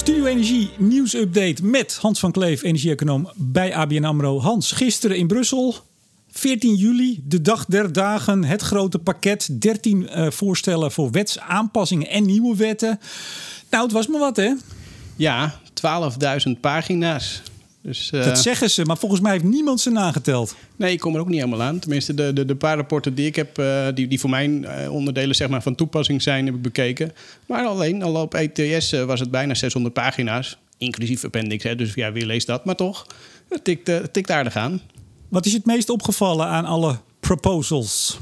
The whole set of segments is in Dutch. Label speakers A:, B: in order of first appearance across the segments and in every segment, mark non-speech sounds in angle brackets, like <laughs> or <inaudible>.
A: Studio Energie nieuwsupdate met Hans van Kleef, energie-econoom bij ABN AMRO. Hans, gisteren in Brussel, 14 juli, de dag der dagen, het grote pakket. 13 uh, voorstellen voor wetsaanpassingen en nieuwe wetten. Nou, het was maar wat, hè?
B: Ja, 12.000 pagina's.
A: Dus, uh, dat zeggen ze, maar volgens mij heeft niemand ze nageteld.
B: Nee, ik kom er ook niet helemaal aan. Tenminste, de, de, de paar rapporten die ik heb, uh, die, die voor mijn uh, onderdelen zeg maar, van toepassing zijn, heb ik bekeken. Maar alleen al op ETS was het bijna 600 pagina's, inclusief appendix. Hè, dus ja, wie leest dat? Maar toch, het tikt, het tikt aardig aan.
A: Wat is het meest opgevallen aan alle proposals?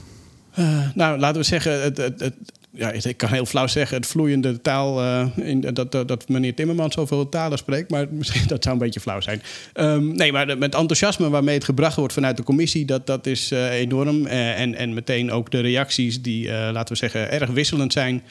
B: nou, laten we zeggen, het, het, het, ja, ik kan heel flauw zeggen, het vloeiende taal. Uh, in, dat, dat, meneer Timmermans zoveel talen spreekt. Maar <laughs> misschien dat zou een beetje flauw zijn. Um, nee, maar met enthousiasme waarmee het gebracht wordt vanuit de commissie, dat, dat is uh, enorm. Uh, en, en meteen ook de reacties, die laten we zeggen, erg wisselend zijn.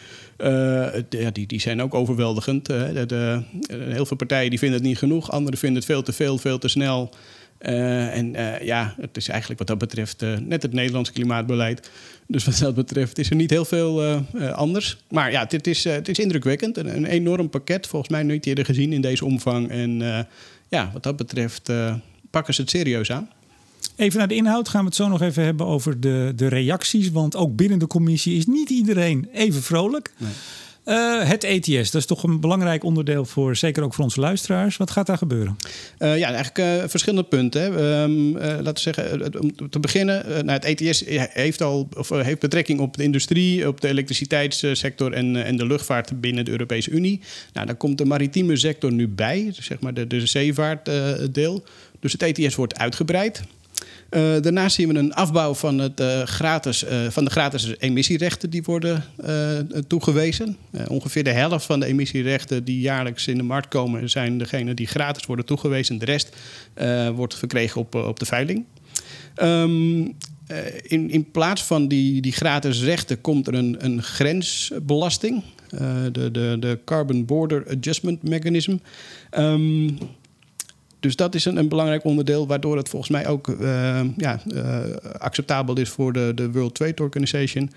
B: die, die zijn ook overweldigend. Heel veel partijen die vinden het niet genoeg, anderen vinden het veel te veel, veel te snel. Uh, en uh, ja, het is eigenlijk wat dat betreft uh, net het Nederlandse klimaatbeleid. Dus wat dat betreft is er niet heel veel anders. Maar ja, het is, het is indrukwekkend. Een, een, enorm pakket, volgens mij nooit eerder gezien in deze omvang. En ja, wat dat betreft pakken ze het serieus aan.
A: Even naar de inhoud gaan we het zo nog even hebben over de, de reacties. Want ook binnen de commissie is niet iedereen even vrolijk. Nee. Uh, het ETS, dat is toch een belangrijk onderdeel voor, zeker ook voor onze luisteraars. Wat gaat daar gebeuren?
B: Uh, ja, eigenlijk uh, verschillende punten. Hè. Um, laten we zeggen, om te beginnen, nou, het ETS heeft al of, heeft betrekking op de industrie, op de elektriciteitssector en, en de luchtvaart binnen de Europese Unie. Nou, daar komt de maritieme sector nu bij, zeg maar de, de zeevaartdeel. dus het ETS wordt uitgebreid. Uh, daarnaast zien we een afbouw van, het, uh, gratis, uh, van de gratis emissierechten die worden toegewezen. ongeveer de helft van de emissierechten die jaarlijks in de markt komen, zijn degene die gratis worden toegewezen. De rest wordt verkregen op, op de veiling. Um, in, in plaats van die, die gratis rechten komt er een, een grensbelasting. de, de, de Carbon Border Adjustment Mechanism. Um, dus dat is een, een, belangrijk onderdeel, waardoor het volgens mij ook uh, ja, uh, acceptabel is voor de, de World Trade Organization.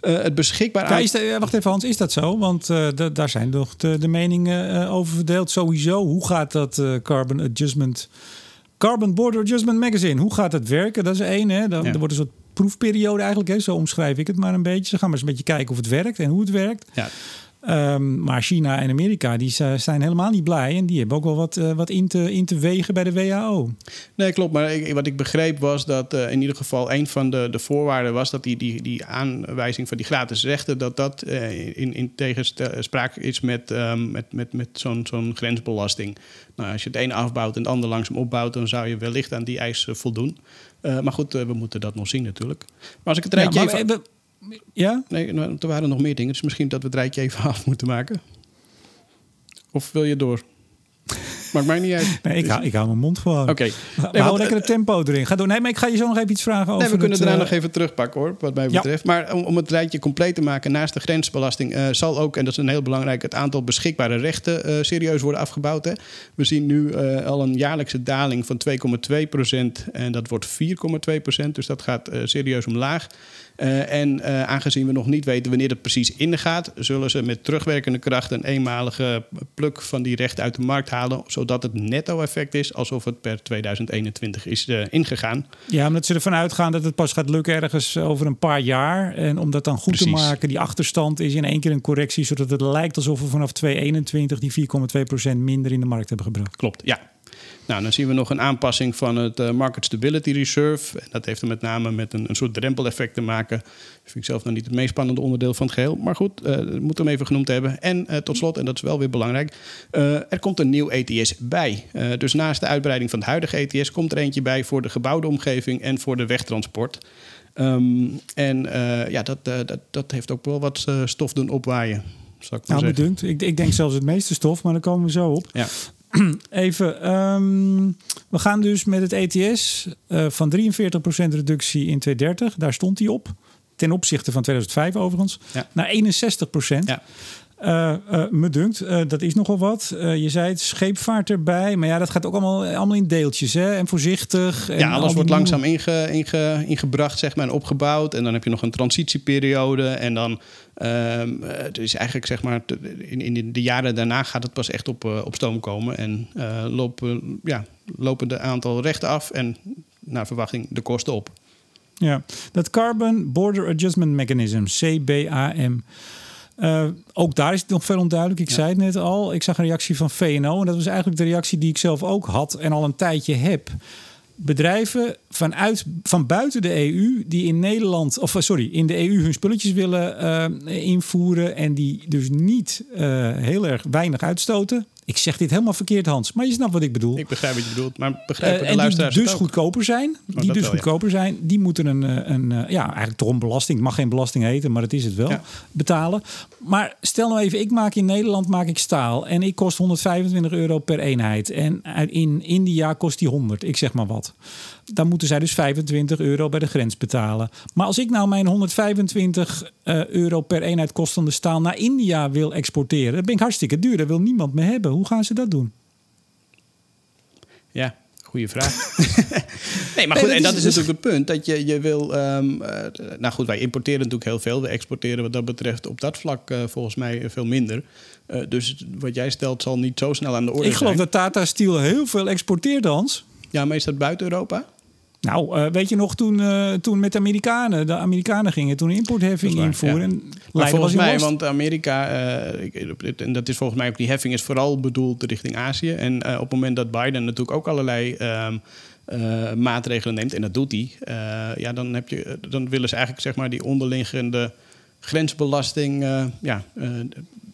B: Uh, het beschikbaar
A: ja, wacht even, Hans, is dat zo? Want daar zijn toch de, de meningen over verdeeld. Sowieso, hoe gaat dat Carbon Adjustment, Carbon Border Adjustment Magazine, hoe gaat dat werken? Dat is één, hè? Dan, ja. Er wordt een soort proefperiode eigenlijk, hè? zo omschrijf ik het maar een beetje. Ze gaan maar eens een beetje kijken of het werkt en hoe het werkt. Ja. Um, maar China en Amerika die zijn helemaal niet blij. En die hebben ook wel wat, uh, wat in, te, in te wegen bij de WHO.
B: Nee, klopt. Maar ik, wat ik begreep was dat uh, in ieder geval een van de, de voorwaarden was dat die, die, die aanwijzing van die gratis rechten, dat dat uh, in, in tegenspraak is met, um, met, met, met zo'n zo'n grensbelasting. Nou, als je het ene afbouwt en het ander langzaam opbouwt, dan zou je wellicht aan die eis voldoen. maar goed, we moeten dat nog zien natuurlijk. Maar als ik het rijtje ja, even... Ja? Nee, nou, er waren nog meer dingen. Dus misschien dat we het rijtje even <laughs> af moeten maken. Of wil je door? Maakt mij niet uit. <laughs>
A: Nee, ik, hou, ik hou mijn mond gewoon.
B: Oké. Okay.
A: Nee, hou lekker het tempo erin. Ga door. Nee, maar ik ga je zo nog even iets vragen over.
B: Nee, we kunnen daarna uh... nog even terugpakken hoor, wat mij betreft. Ja. Maar om, om, het rijtje compleet te maken, naast de grensbelasting, uh, zal ook, en dat is een heel belangrijk, het aantal beschikbare rechten uh, serieus worden afgebouwd. Hè. We zien nu al een jaarlijkse daling van 2,2 procent. En dat wordt 4,2 procent. Dus dat gaat serieus omlaag. Uh, en uh, aangezien we nog niet weten wanneer het precies ingaat, zullen ze met terugwerkende kracht een eenmalige pluk van die rechten uit de markt halen, zodat het netto-effect is alsof het per 2021 is uh, ingegaan.
A: Ja, omdat ze ervan uitgaan dat het pas gaat lukken ergens over een paar jaar. En om dat dan goed precies. te maken, die achterstand is in één keer een correctie, zodat het lijkt alsof we vanaf 2021 die 4,2% minder in de markt hebben gebracht.
B: Klopt, ja. Nou, dan zien we nog een aanpassing van het uh, Market Stability Reserve. En dat heeft er met name met een, een soort drempeleffect te maken. Dat vind ik zelf nog niet het meest spannende onderdeel van het geheel. Maar goed, uh, moet hem even genoemd hebben. En uh, tot slot, en dat is wel weer belangrijk, er komt een nieuw ETS bij. dus naast de uitbreiding van het huidige ETS komt er eentje bij voor de gebouwde omgeving en voor de wegtransport. Um, en ja, dat, dat, dat heeft ook wel wat stof doen opwaaien. Ik
A: nou, bedankt. Ik, ik denk zelfs het meeste stof, maar daar komen we zo op. Ja. <clears throat> Even, um, we gaan dus met het ETS uh, van 43% reductie in 2030. Daar stond hij op. Ten opzichte van 2005 overigens. Ja. Naar 61%. Ja. Uh, me dunkt, dat is nogal wat. je zei het, scheepvaart erbij. Maar ja, dat gaat ook allemaal, allemaal in deeltjes hè? en voorzichtig. En
B: ja, alles wordt langzaam inge, inge, ingebracht zeg maar, en opgebouwd. En dan heb je nog een transitieperiode. En dan Um, het is eigenlijk zeg maar, in, in de jaren daarna gaat het pas echt op, op stoom komen. En uh, lopen, ja, lopen de aantal rechten af en naar verwachting de kosten op.
A: Ja, dat Carbon Border Adjustment Mechanism, CBAM. Uh, ook daar is het nog veel onduidelijk. Ik zei het net al. Ik zag een reactie van VNO. En dat was eigenlijk de reactie die ik zelf ook had en al een tijdje heb. Bedrijven vanuit, van buiten de EU die in Nederland, of sorry, in de EU hun spulletjes willen uh, invoeren en die dus niet uh, heel erg weinig uitstoten. Ik zeg dit helemaal verkeerd, Hans, maar je snapt wat ik bedoel.
B: Ik begrijp wat je bedoelt, maar begrijp uh,
A: de luisteraars die dus goedkoper zijn, oh, die dus goedkoper zijn, die moeten een, eh, een, eh, ja, eigenlijk toch een belasting, het mag geen belasting heten, maar het is het wel, ja. betalen. Maar stel nou even, ik maak in Nederland maak ik staal en ik kost 125 euro per eenheid en in India kost die 100, ik zeg maar wat dan moeten zij dus 25 euro bij de grens betalen. Maar als ik nou mijn 125 uh, euro per eenheid kostende staal naar India wil exporteren, dan ben ik hartstikke duur. Dat wil niemand meer hebben. Hoe gaan ze dat doen?
B: Ja, goede vraag. <laughs> nee, maar goed, en dat is, natuurlijk het punt. Dat je, je wil. Um, uh, nou goed, wij importeren natuurlijk heel veel. We exporteren wat dat betreft op dat vlak uh, volgens mij veel minder. Uh, dus wat jij stelt zal niet zo snel aan de orde zijn.
A: Ik geloof dat Tata Steel heel veel exporteert, Hans.
B: Ja, maar is dat buiten Europa?
A: Nou, uh, weet je nog toen, uh, toen met de Amerikanen, de Amerikanen gingen toen importheffing invoeren.
B: Ja. Maar volgens mij, want Amerika, uh, en dat is volgens mij ook die heffing is vooral bedoeld richting Azië. En op het moment dat Biden natuurlijk ook allerlei um, maatregelen neemt, en dat doet hij, ja, dan, heb je, dan willen ze eigenlijk zeg maar die onderliggende grensbelasting ja,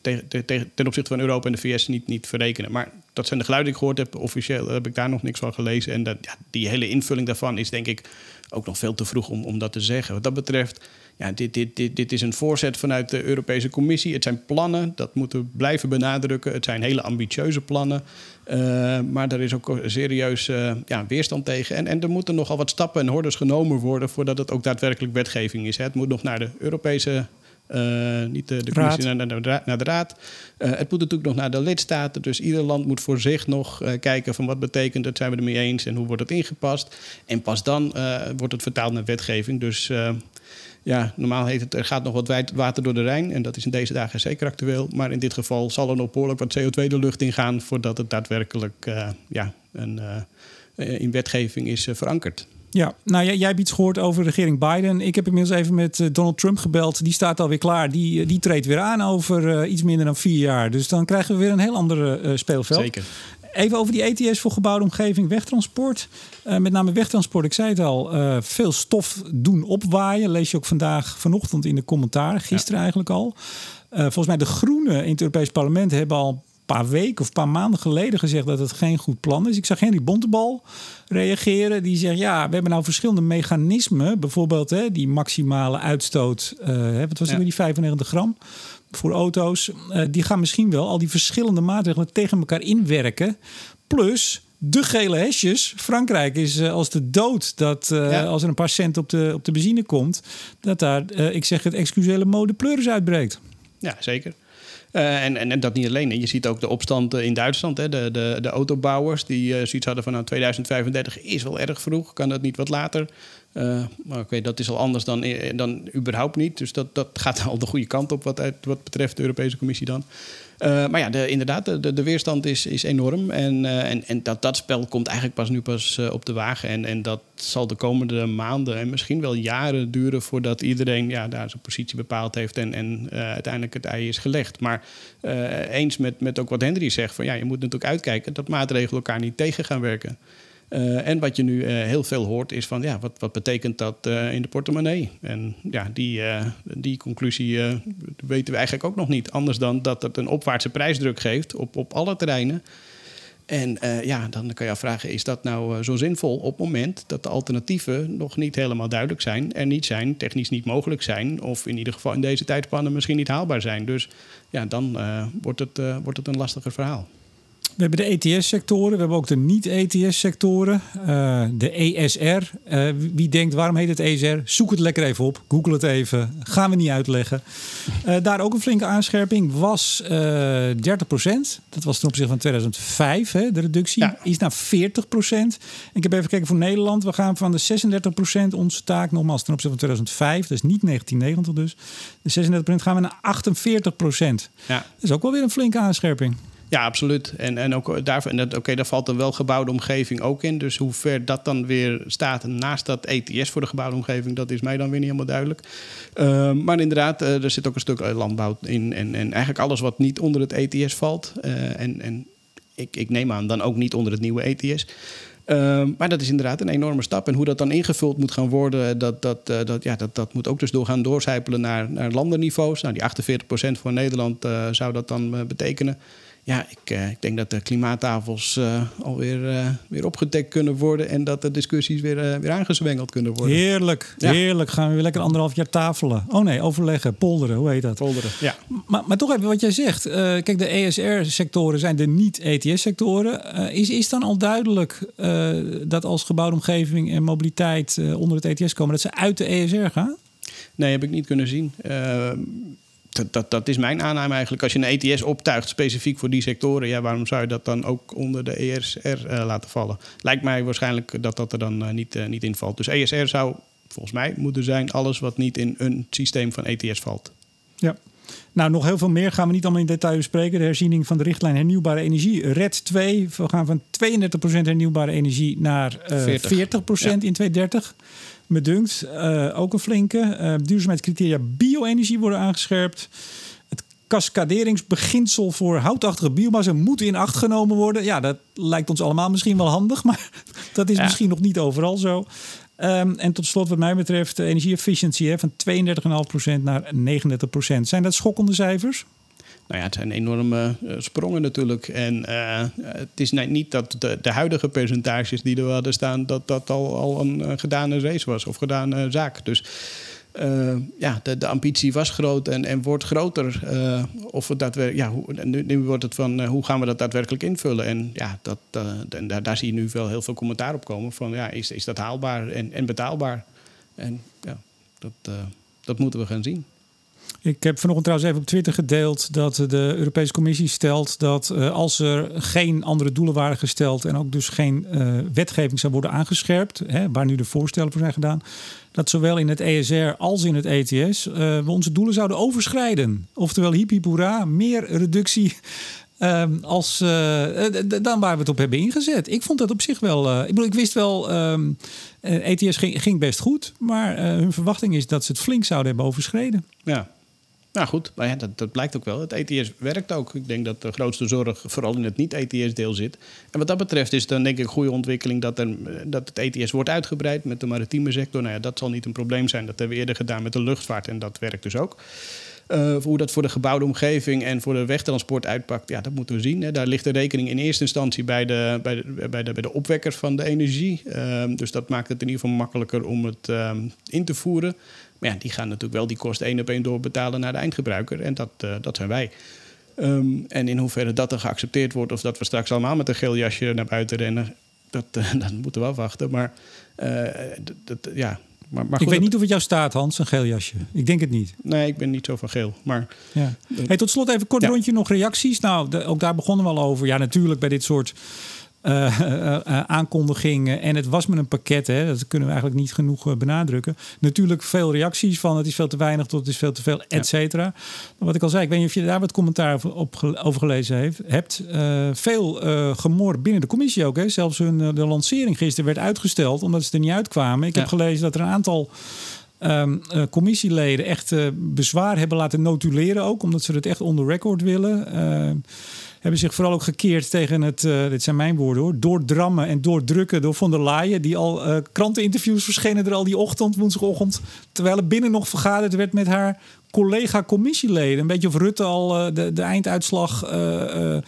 B: te, te, ten opzichte van Europa en de VS niet, niet verrekenen. Maar dat zijn de geluiden die ik gehoord heb. Officieel heb ik daar nog niks van gelezen. En dat, ja, die hele invulling daarvan is denk ik ook nog veel te vroeg om, om dat te zeggen. Wat dat betreft, ja, dit, dit, dit, dit is een voorzet vanuit de Europese Commissie. Het zijn plannen, dat moeten we blijven benadrukken. Het zijn hele ambitieuze plannen. Uh, maar er is ook serieus uh, ja, weerstand tegen. En, en er moeten nogal wat stappen en hordes genomen worden voordat het ook daadwerkelijk wetgeving is. Het moet nog naar de Europese niet de, de commissie naar, naar, naar, de raad. Uh, het moet natuurlijk nog naar de lidstaten. Dus ieder land moet voor zich nog kijken van wat betekent het, zijn we ermee eens en hoe wordt het ingepast. En pas dan wordt het vertaald naar wetgeving. Dus ja, normaal heet het er gaat nog wat water door de Rijn. En dat is in deze dagen zeker actueel. Maar in dit geval zal er nog behoorlijk wat CO2 de lucht ingaan voordat het daadwerkelijk ja, een, in wetgeving is verankerd.
A: Ja, nou jij, jij hebt iets gehoord over regering Biden. Ik heb inmiddels even met eh, Donald Trump gebeld. Die staat alweer klaar. Die, eh, die treedt weer aan over uh, iets minder dan vier jaar. Dus dan krijgen we weer een heel ander uh, speelveld.
B: Zeker.
A: Even over die ETS voor gebouwde omgeving wegtransport. Met name wegtransport, ik zei het al, veel stof doen opwaaien. Lees je ook vandaag, vanochtend in de commentaren, gisteren ja. eigenlijk al. Volgens mij de Groenen in het Europees Parlement hebben al paar weken of een paar maanden geleden gezegd dat het geen goed plan is. Ik zag Henry Bontebal reageren. Die zegt, ja, we hebben nou verschillende mechanismen. Bijvoorbeeld hè, die maximale uitstoot, uh, wat was ja. die 95 gram voor auto's. Uh, die gaan misschien wel al die verschillende maatregelen tegen elkaar inwerken. Plus de gele hesjes. Frankrijk is uh, als de dood dat uh, ja. als er een paar cent op de, op de benzine komt, dat daar, uh, ik zeg het, excusele mode pleuris uitbreekt.
B: Ja, zeker. Uh, en, en, dat niet alleen. Je ziet ook de opstand in Duitsland. Hè. De, de, de autobouwers die uh, zoiets hadden van nou, 2035 is wel erg vroeg. Kan dat niet wat later? Maar oké, dat is al anders dan, dan überhaupt niet. Dus dat, dat gaat al de goede kant op wat, uit, wat betreft de Europese Commissie dan. Uh, maar ja, de, inderdaad, de, de weerstand is, is enorm. En, uh, en, en dat, dat spel komt eigenlijk pas nu pas uh, op de wagen. En, en dat zal de komende maanden en misschien wel jaren duren voordat iedereen ja, daar zijn positie bepaald heeft en, en uiteindelijk het ei is gelegd. Maar eens met, met ook wat Henry zegt, van ja, je moet natuurlijk uitkijken dat maatregelen elkaar niet tegen gaan werken. Uh, en wat je nu uh, heel veel hoort is van, ja, wat, wat betekent dat uh, in de portemonnee? En ja, die, die conclusie weten we eigenlijk ook nog niet. Anders dan dat het een opwaartse prijsdruk geeft op, op alle terreinen. En ja, dan kan je afvragen, is dat nou zo zinvol op het moment dat de alternatieven nog niet helemaal duidelijk zijn, er niet zijn, technisch niet mogelijk zijn, of in ieder geval in deze tijdspannen misschien niet haalbaar zijn. Dus ja, dan wordt, het, wordt het een lastiger verhaal.
A: We hebben de ETS-sectoren, we hebben ook de niet-ETS-sectoren. Uh, de ESR. Uh, wie denkt, waarom heet het ESR? Zoek het lekker even op. Google het even. Gaan we niet uitleggen. Uh, daar ook een flinke aanscherping was 30% Dat was ten opzichte van 2005. Hè, de reductie ja. is naar 40% Ik heb even gekeken voor Nederland. We gaan van de 36% onze taak nogmaals ten opzichte van 2005. Dat is niet 1990 dus. De 36% gaan we naar 48 Ja. Dat is ook wel weer een flinke aanscherping.
B: Ja, absoluut. En, en ook daarvoor, en oké, daar valt dan wel gebouwde omgeving ook in. Dus hoe ver dat dan weer staat naast dat ETS voor de gebouwde omgeving, dat is mij dan weer niet helemaal duidelijk. Uh, maar inderdaad, uh, er zit ook een stuk landbouw in. En, en eigenlijk alles wat niet onder het ETS valt. En en ik, ik neem aan dan ook niet onder het nieuwe ETS. Uh, maar dat is inderdaad een enorme stap. En hoe dat dan ingevuld moet gaan worden, dat, dat, dat, ja, dat, dat moet ook dus door gaan doorcijpelen naar, naar landenniveaus. Nou, die 48% voor Nederland zou dat dan betekenen ja, ik, uh, ik, denk dat de klimaattafels uh, alweer uh, weer opgedekt kunnen worden en dat de discussies weer, weer aangezwengeld kunnen worden.
A: Heerlijk, heerlijk. Gaan we weer lekker anderhalf jaar tafelen. Oh nee, overleggen, polderen, hoe heet dat?
B: Polderen, ja.
A: Maar, maar toch even wat jij zegt. kijk, de ESR-sectoren zijn de niet-ETS-sectoren. is, is dan al duidelijk dat als gebouwde omgeving en mobiliteit onder het ETS komen, dat ze uit de ESR gaan?
B: Nee, heb ik niet kunnen zien. Dat, dat, dat, is mijn aanname eigenlijk. Als je een ETS optuigt specifiek voor die sectoren, ja, waarom zou je dat dan ook onder de ESR uh, laten vallen? Lijkt mij waarschijnlijk dat dat er dan uh, niet, uh, niet in valt. Dus ESR zou volgens mij moeten zijn alles wat niet in een systeem van ETS valt.
A: Ja. Nou, nog heel veel meer gaan we niet allemaal in detail bespreken. De herziening van de richtlijn hernieuwbare energie. RED 2. We gaan van 32% hernieuwbare energie naar 40%, 40 ja. in 2030 me dunkt. Uh, ook een flinke. Uh, duurzaamheidscriteria bio-energie worden aangescherpt. Het cascaderingsbeginsel voor houtachtige biomassa moet in acht genomen worden. Ja, dat lijkt ons allemaal misschien wel handig, <laughs> maar dat is misschien nog niet overal zo. Um, en tot slot, wat mij betreft, de energieefficiëntie van 32,5% naar 39%. Zijn dat schokkende cijfers?
B: Nou ja, het zijn enorme uh, sprongen natuurlijk. En uh, het is niet dat de, de, huidige percentages die er hadden staan, dat dat al, al een uh, gedane race was of gedane zaak. Dus ja, de, de, ambitie was groot en, en wordt groter. of het daadwerkelijk, ja, hoe, nu, wordt het van hoe gaan we dat daadwerkelijk invullen? En ja, dat, en daar, daar zie je nu wel heel veel commentaar op komen van ja, is, is dat haalbaar en, en betaalbaar? En ja, dat, dat moeten we gaan zien.
A: Ik heb vanochtend trouwens even op Twitter gedeeld dat de Europese Commissie stelt dat uh, als er geen andere doelen waren gesteld en ook dus geen uh, wetgeving zou worden aangescherpt, hè, waar nu de voorstellen voor zijn gedaan, dat zowel in het ESR als in het ETS uh, we onze doelen zouden overschrijden. Oftewel hippie meer reductie Um, als, dan waar we het op hebben ingezet. Ik vond dat op zich wel. Ik bedoel, ik wist wel. ETS ging, ging, best goed. Maar hun verwachting is dat ze het flink zouden hebben overschreden.
B: Ja, nou goed, maar ja, dat, blijkt ook wel. Het ETS werkt ook. Ik denk dat de grootste zorg vooral in het niet-ETS-deel zit. En wat dat betreft is dan denk ik een goede ontwikkeling dat, er, dat het ETS wordt uitgebreid met de maritieme sector. Nou ja, dat zal niet een probleem zijn. Dat hebben we eerder gedaan met de luchtvaart en dat werkt dus ook. Uh, hoe dat voor de gebouwde omgeving en voor de wegtransport uitpakt, ja, dat moeten we zien. Hè. Daar ligt de rekening in eerste instantie bij de, bij de, bij de, bij de opwekkers van de energie. Uh, dus dat maakt het in ieder geval makkelijker om het uh, in te voeren. Maar ja, die gaan natuurlijk wel die kosten één op één doorbetalen naar de eindgebruiker. En dat, uh, dat zijn wij. Um, en in hoeverre dat er geaccepteerd wordt, of dat we straks allemaal met een geel jasje naar buiten rennen, dat, uh, <laughs> dat moeten we afwachten. Maar uh, dat, ja. Maar, maar
A: goed, ik weet niet of het jou staat, Hans, een geel jasje. Ik denk het niet.
B: Nee, ik ben niet zo van geel. Maar,
A: ja. hey, tot slot even kort ja. rondje nog reacties. Nou, de, ook daar begonnen we al over. Ja, natuurlijk bij dit soort aankondigingen. En het was met een pakket, hè, dat kunnen we eigenlijk niet genoeg benadrukken. Natuurlijk veel reacties van het is veel te weinig tot het is veel te veel, et cetera. Wat ik al zei, ik weet niet of je daar wat commentaar op, over gelezen heeft, hebt. veel gemor binnen de commissie ook. Hè. Zelfs hun, de lancering gisteren werd uitgesteld omdat ze er niet uitkwamen. Ik heb gelezen dat er een aantal Um, uh, commissieleden echt uh, bezwaar hebben laten notuleren ook, omdat ze het echt onder record willen. Uh, hebben zich vooral ook gekeerd tegen het, uh, dit zijn mijn woorden hoor, doordrammen en doordrukken door Von der Leyen. Die al uh, kranteninterviews verschenen er al die ochtend, woensdagochtend. Terwijl er binnen nog vergaderd werd met haar collega-commissieleden. Een beetje of Rutte al uh, de, de einduitslag de,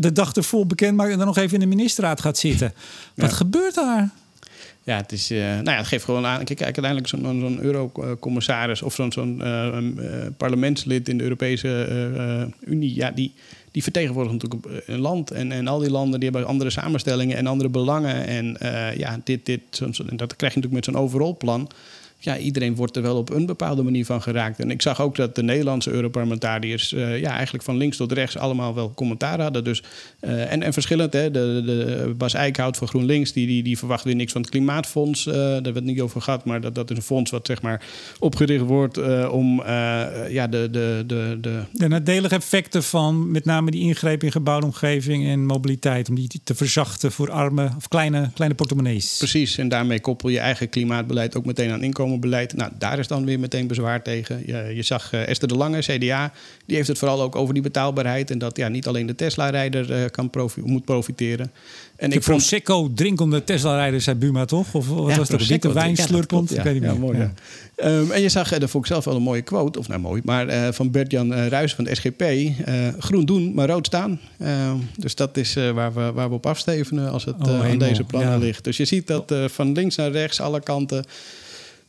A: de, dag ervoor bekend maakt en dan nog even in de ministerraad gaat zitten. Wat gebeurt daar?
B: Ja, het, is, uh, nou ja, het geeft gewoon aan. Kijk, uiteindelijk zo'n zo'n eurocommissaris of zo'n zo'n uh, parlementslid in de Europese Unie, ja, die, die vertegenwoordigt natuurlijk een land. En, en al die landen die hebben andere samenstellingen en andere belangen. En ja, dit, dit, zo, dat krijg je natuurlijk met zo'n overal plan ja, iedereen wordt er wel op een bepaalde manier van geraakt. En ik zag ook dat de Nederlandse Europarlementariërs uh, ja, eigenlijk van links tot rechts allemaal wel commentaar hadden. Dus, uh, en, en verschillend, hè. De, de, Bas Eickhout van GroenLinks, die, die, die verwacht weer niks van het Klimaatfonds. Uh, daar werd niet over gehad, maar dat, dat is een fonds wat zeg maar opgericht wordt om ja, de, de, de, de...
A: de nadelige effecten van met name die ingrepen in gebouwde omgeving en mobiliteit, om die te verzachten voor arme of kleine, kleine portemonnees.
B: Precies, en daarmee koppel je eigen klimaatbeleid ook meteen aan inkomen beleid. Nou, daar is dan weer meteen bezwaar tegen. Je, je zag uh, Esther de Lange, CDA, die heeft het vooral ook over die betaalbaarheid. En dat ja, niet alleen de Tesla-rijder uh, kan profi moet profiteren.
A: En ik, ik vond Prosecco drinkende Tesla-rijders zei Buma toch? Of wat ja, was dat? Witte wijn slurpend? Ja, ik weet niet ja, mooi. Ja.
B: Um, en je zag, uh, dat vond ik zelf wel een mooie quote, of nou mooi, maar uh, van Bert-Jan uh, Ruijs van de SGP. groen doen, maar rood staan. Ehm, dus dat is waar, we, waar we op afstevenen als het oh, aan deze plannen ligt. Dus je ziet dat van links naar rechts, alle kanten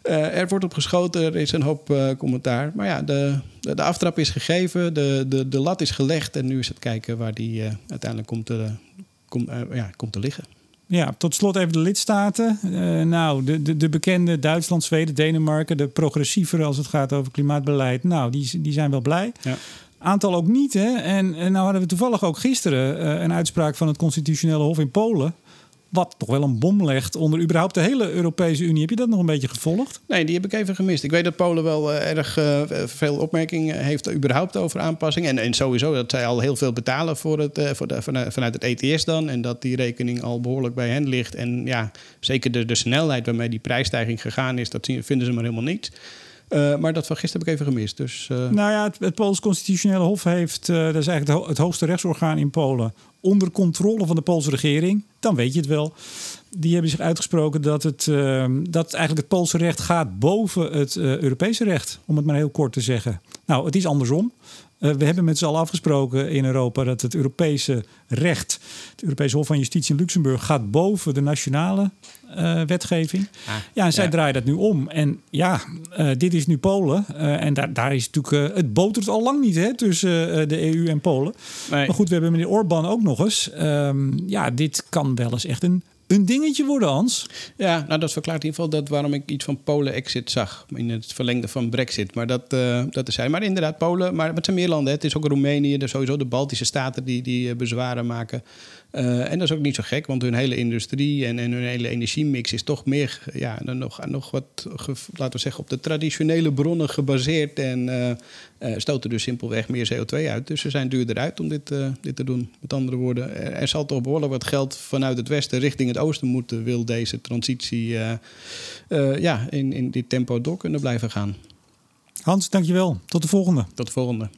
B: uh, er wordt op geschoten, er is een hoop uh, commentaar. Maar ja, de, de, de, aftrap is gegeven, de, de, de lat is gelegd. En nu is het kijken waar die uh, uiteindelijk komt te, kom, ja, komt te liggen.
A: Ja, tot slot even de lidstaten. nou, de, de, de, bekende Duitsland, Zweden, Denemarken, de progressievere als het gaat over klimaatbeleid. Nou, die, die zijn wel blij. Ja. Aantal ook niet. Hè? En, en nou hadden we toevallig ook gisteren een uitspraak van het Constitutionele Hof in Polen. Wat toch wel een bom legt onder überhaupt de hele Europese Unie. Heb je dat nog een beetje gevolgd?
B: Nee, die heb ik even gemist. Ik weet dat Polen wel uh, erg uh, veel opmerkingen heeft überhaupt over aanpassing. En, en sowieso dat zij al heel veel betalen voor het, uh, voor de, vanuit het ETS dan. En dat die rekening al behoorlijk bij hen ligt. En ja, zeker de, de snelheid waarmee die prijsstijging gegaan is, dat vinden ze maar helemaal niet. Uh, maar dat van gisteren heb ik even gemist. Dus, uh...
A: Nou ja, het, het Pools Constitutionele Hof heeft, uh, dat is eigenlijk het, het, hoogste rechtsorgaan in Polen, onder controle van de Poolse regering. Dan weet je het wel. Die hebben zich uitgesproken dat, het, dat eigenlijk het Poolse recht gaat boven het Europese recht. Om het maar heel kort te zeggen. Nou, het is andersom. Uh, we hebben met z'n allen afgesproken in Europa dat het Europese recht, het Europese Hof van Justitie in Luxemburg, gaat boven de nationale uh, wetgeving. Ah, ja, en zij ja. draaien dat nu om. En ja, uh, dit is nu Polen. en daar, daar is natuurlijk. het botert al lang niet hè, tussen de EU en Polen. Nee. Maar goed, we hebben meneer Orbán ook nog eens. Um, ja, dit kan wel eens echt een een dingetje worden, Hans.
B: Ja, nou dat verklaart in ieder geval dat waarom ik iets van Polen-exit zag. In het verlengde van Brexit. Maar dat, uh, dat is hij. Maar inderdaad, Polen, maar het zijn meer landen. Het is ook Roemenië, dus sowieso de Baltische staten die, die uh, bezwaren maken. Uh, en dat is ook niet zo gek, want hun hele industrie en, en hun hele energiemix is toch meer, ja, dan nog, nog wat, laten we zeggen, op de traditionele bronnen gebaseerd. En uh, stoten dus simpelweg meer CO2 uit. Dus ze zijn duurder uit om dit, dit te doen. Met andere woorden, er, er, zal toch behoorlijk wat geld vanuit het westen richting het oosten moeten, wil deze transitie ja, in, in dit tempo door kunnen blijven gaan.
A: Hans, dankjewel. Tot de volgende.
B: Tot de volgende.